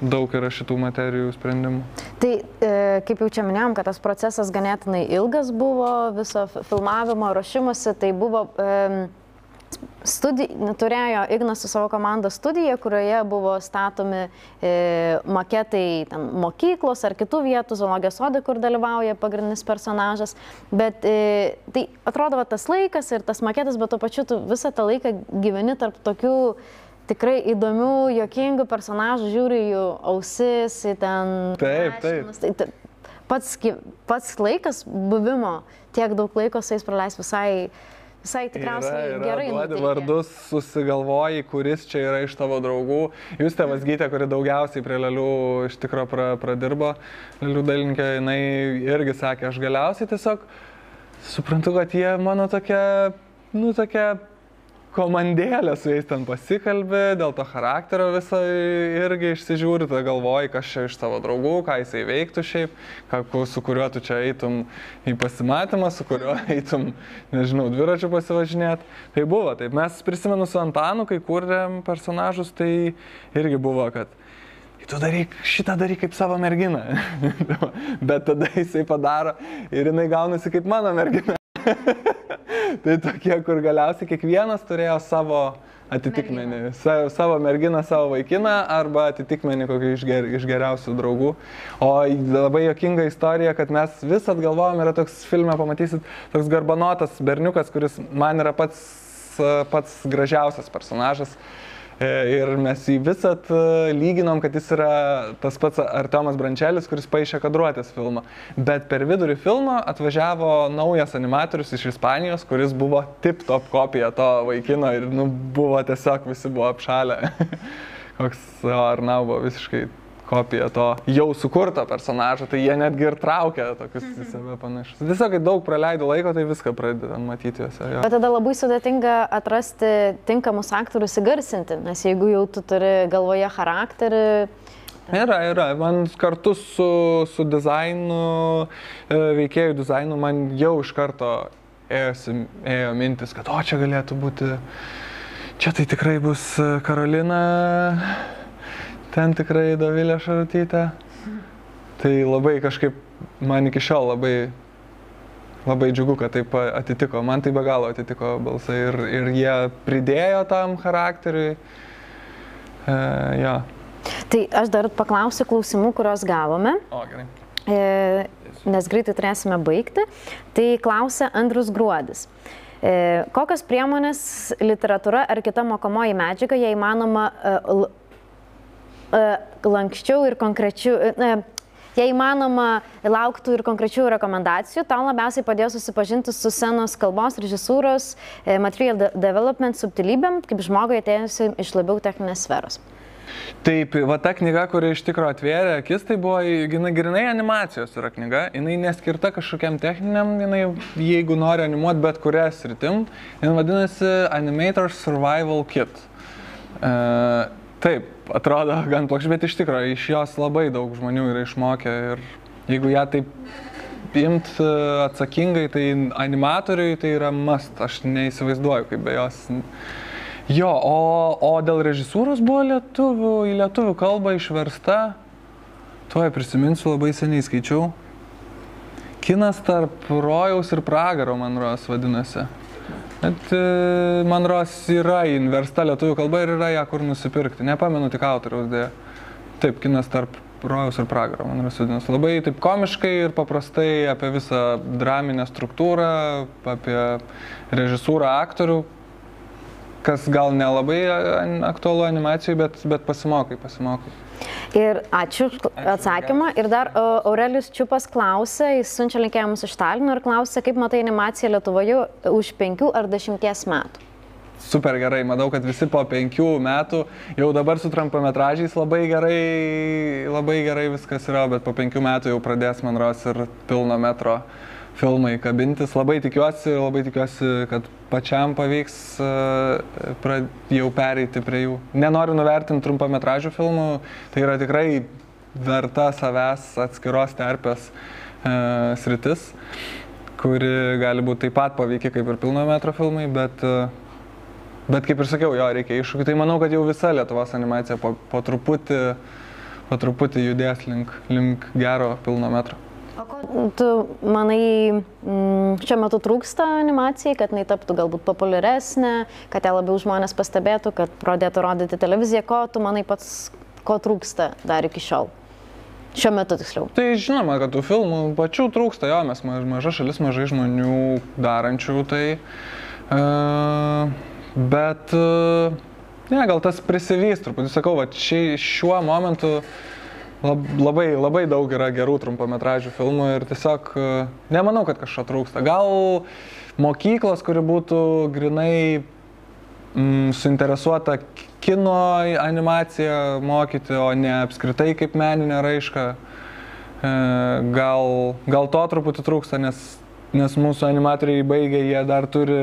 daug yra šitų materijų sprendimų. Tai e, kaip jau čia minėjom, kad tas procesas ganėtinai ilgas buvo, viso filmavimo, ruošimuose, tai buvo... E, Studi, turėjo Ignas su savo komanda studiją, kurioje buvo statomi e, maketai ten, mokyklos ar kitų vietų, zoologijos sodai, kur dalyvauja pagrindinis personažas. Bet e, tai atrodo va, tas laikas ir tas maketas, bet tuo pačiu tu visą tą laiką gyveni tarp tokių tikrai įdomių, jokingų personažų, žiūri jų ausis, į ten... Taip, taip. Tai, pats, pats laikas buvimo, tiek daug laiko su jais praleis visai, visai tikriausiai yra, yra, gerai. Duodi vardus, susigalvoji, kuris čia yra iš tavo draugų. Jūs tėvas Gytė, kuri daugiausiai prie lėlių iš tikro pra, pradirbo, lėlių dalininkė, jinai irgi sakė, aš galiausiai tiesiog suprantu, kad jie mano tokia, nu tokia komandėlė su jais ten pasikalbė, dėl to charakterio visą irgi išsižiūri, tada galvoji, kas čia iš tavo draugų, ką jisai veiktų šiaip, ką, su kuriuo tu čia eitum į pasimatymą, su kuriuo eitum, nežinau, dviračiu pasivažinėti. Tai buvo, taip mes prisimenu su Antanu, kai kūrėm personažus, tai irgi buvo, kad tu daryk, šitą daryk kaip savo merginą. Bet tada jisai padaro ir jinai gaunasi kaip mano mergina. tai tokie, kur galiausiai kiekvienas turėjo savo atitikmenį, Sa, savo merginą, savo vaikiną arba atitikmenį kokį iš, ger, iš geriausių draugų. O labai jokinga istorija, kad mes vis atgalvojom, yra toks filme, pamatysit, toks garbanotas berniukas, kuris man yra pats, pats gražiausias personažas. E, ir mes jį visat e, lyginom, kad jis yra tas pats Artomas Brančelis, kuris paaišė kadruotės filmą. Bet per vidurį filmo atvažiavo naujas animatorius iš Ispanijos, kuris buvo tip top kopija to vaikino ir nu, buvo tiesiog visi buvo apšalę. Koks Arnau buvo visiškai kopija to jau sukurto personažo, tai jie netgi ir traukia tokius į save panašus. Tiesiog, kai daug praleidų laiko, tai viską pradeda matyti juose. Jo. Bet tada labai sudėtinga atrasti tinkamus aktorius įgarsinti, nes jeigu jau tu turi galvoje charakterį, Yra, yra. Man kartu su, su dizainu, e, veikėjų dizainu, man jau iš karto ėjosi, ėjo mintis, kad o čia galėtų būti, čia tai tikrai bus Karolina ten tikrai Dovilė Šarutytė. Tai labai kažkaip, man iki šiol labai, labai džiugu, kad taip atitiko. Man tai be galo atitiko balsai ir, ir jie pridėjo tam charakteriui. E, ja. Tai aš dar paklausiu klausimų, kuriuos gavome. O, gerai. E, nes greitai turėsime baigti. Tai klausia Andrus Gruodis. E, kokios priemonės literatūra ar kita mokomoji medžiaga, jei įmanoma, e, E, lankščiau ir konkrečiau, e, jei įmanoma, lauktų ir konkrečių rekomendacijų, tau labiausiai padėjo susipažinti su scenos kalbos, režisūros, e, material development subtilybėm, kaip žmogui atėjusi iš labiau techninės sferos. Taip, va ta knyga, kuri iš tikrųjų atvėrė akis, tai buvo jinai grinai animacijos yra knyga, jinai neskirta kažkokiam techniniam, jinai jeigu nori animuoti bet kurią sritim, jinai vadinasi Animator Survival Kit. Uh, Taip, atrodo gan plokščia, bet iš tikrųjų iš jos labai daug žmonių yra išmokę ir jeigu ją taip imt e, atsakingai, tai animatoriui tai yra must, aš neįsivaizduoju kaip be jos. Jo, o, o dėl režisūros buvo lietuvių, į lietuvių kalbą išversta, tuoj prisiminsiu, labai seniai skaičiau. Kinas tarp rojaus ir pragaro, man rodos, vadinasi. Bet e, man ros yra inversta lietuvių kalba ir yra ją kur nusipirkti. Nepamenu tik autoriaus dėja. Taip, kinas tarp rojaus ir pragaro, man yra sudėnas. Labai taip komiškai ir paprastai apie visą draminę struktūrą, apie režisūrą aktorių, kas gal nelabai aktualu animacijai, bet, bet pasimokai, pasimokai. Ir ačiū už atsakymą. Ir dar Aurelius Čiupas klausė, jis siunčia linkėjimus iš Talino ir klausė, kaip matai animaciją Lietuvoje už penkių ar dešimties metų. Super gerai, manau, kad visi po penkių metų jau dabar su trumpametražiais labai gerai, labai gerai viskas yra, bet po penkių metų jau pradės, man ros, ir pilno metro filmai kabintis. Labai tikiuosi, labai tikiuosi, kad pačiam pavyks uh, jau pereiti prie jų. Nenoriu nuvertinti trumpametražių filmų, tai yra tikrai verta savęs atskiros terpės uh, sritis, kuri gali būti taip pat paveikia kaip ir pilno metro filmai, bet, uh, bet kaip ir sakiau, jo reikia iššūkių. Tai manau, kad jau visa Lietuvos animacija po, po truputį, po truputį judės link, link gero pilno metro. O ko tu manai, mm, šiuo metu trūksta animacijai, kad jinai taptų galbūt populiaresnė, kad ją labiau žmonės pastebėtų, kad pradėtų rodyti televiziją, ko tu manai pats, ko trūksta dar iki šiol? Šiuo metu tiksliau. Tai žinoma, kad tų filmų pačių trūksta, jo, mes maža šalis, mažai žmonių darančių tai. Uh, bet, uh, ne, gal tas prisivys truputį, sakau, va, ši, šiuo momentu uh, labai, labai daug yra gerų trumpametražių filmų ir tiesiog e, nemanau, kad kažko trūksta. Gal mokyklos, kuri būtų grinai mm, suinteresuota kino animaciją mokyti, o ne apskritai kaip meninę raišką. E, gal, gal to truputį trūksta, nes, nes mūsų animatoriai baigia, jie dar turi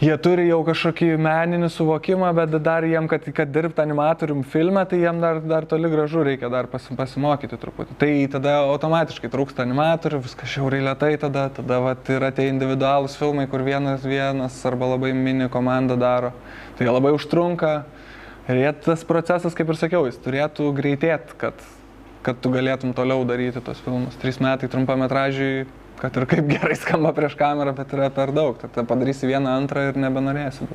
jie turi jau kažkokį meninį suvokimą, bet dar jiem, kad, kad dirbti animatorium filme, tai jiem dar, dar toli gražu reikia dar pas, pasimokyti truputį. Tai tada automatiškai trūksta animatorių, viskas šiauriai lietai tada, tada vat, yra tie individualūs filmai, kur vienas vienas arba labai mini komanda daro. Tai labai užtrunka. Ir tas procesas, kaip ir sakiau, jis turėtų greitėti, kad, kad tu galėtum toliau daryti tos filmus. Trys metai trumpametražiai kad ir kaip gerai skamba prieš kamerą, bet yra per daug. Tada padarysi vieną, antrą ir nebenorėsi.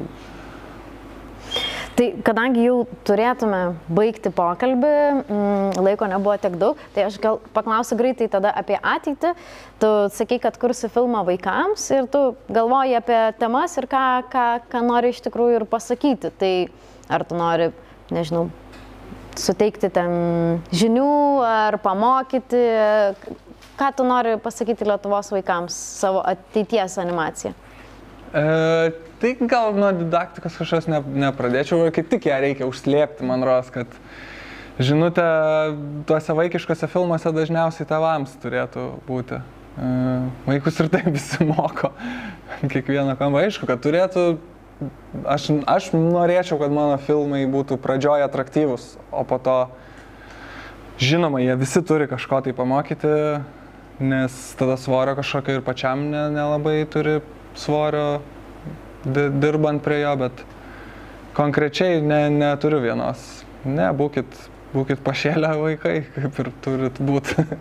Tai kadangi jau turėtume baigti pokalbį, mm, laiko nebuvo tiek daug, tai aš gal paklausiu greitai tada apie ateitį. Tu sakai, kad kursi filmą vaikams ir tu galvoji apie temas ir ką, ką, ką nori iš tikrųjų ir pasakyti. Tai ar tu nori, nežinau, suteikti ten žinių ar pamokyti, ką tu nori pasakyti Lietuvos vaikams savo ateities animaciją? E, tai gal nuo didaktikos kažkas ne, nepradėčiau, kaip tik ją reikia užslėpti, man ros, kad žinutė tuose vaikiškose filmuose dažniausiai tavams turėtų būti. E, vaikus ir taip visi moko kiekvieną kampą. Aišku, kad turėtų, aš, aš norėčiau, kad mano filmai būtų pradžioje atraktyvus, o po to, žinoma, jie visi turi kažko tai pamokyti, nes tada svorio kažkokio ir pačiam ne, nelabai turi svorio dirbant prie jo, bet konkrečiai ne, neturiu vienos. Ne, būkit, būkit pašėlę vaikai, kaip ir turit būti.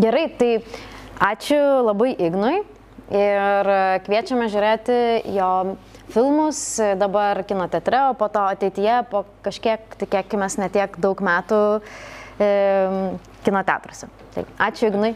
Gerai, tai ačiū labai Ignui ir kviečiame žiūrėti jo filmus dabar kino teatre, o po to ateityje, po kažkiek, tikėkime, netiek daug metų e, kino teatruose. Tai ačiū Ignai.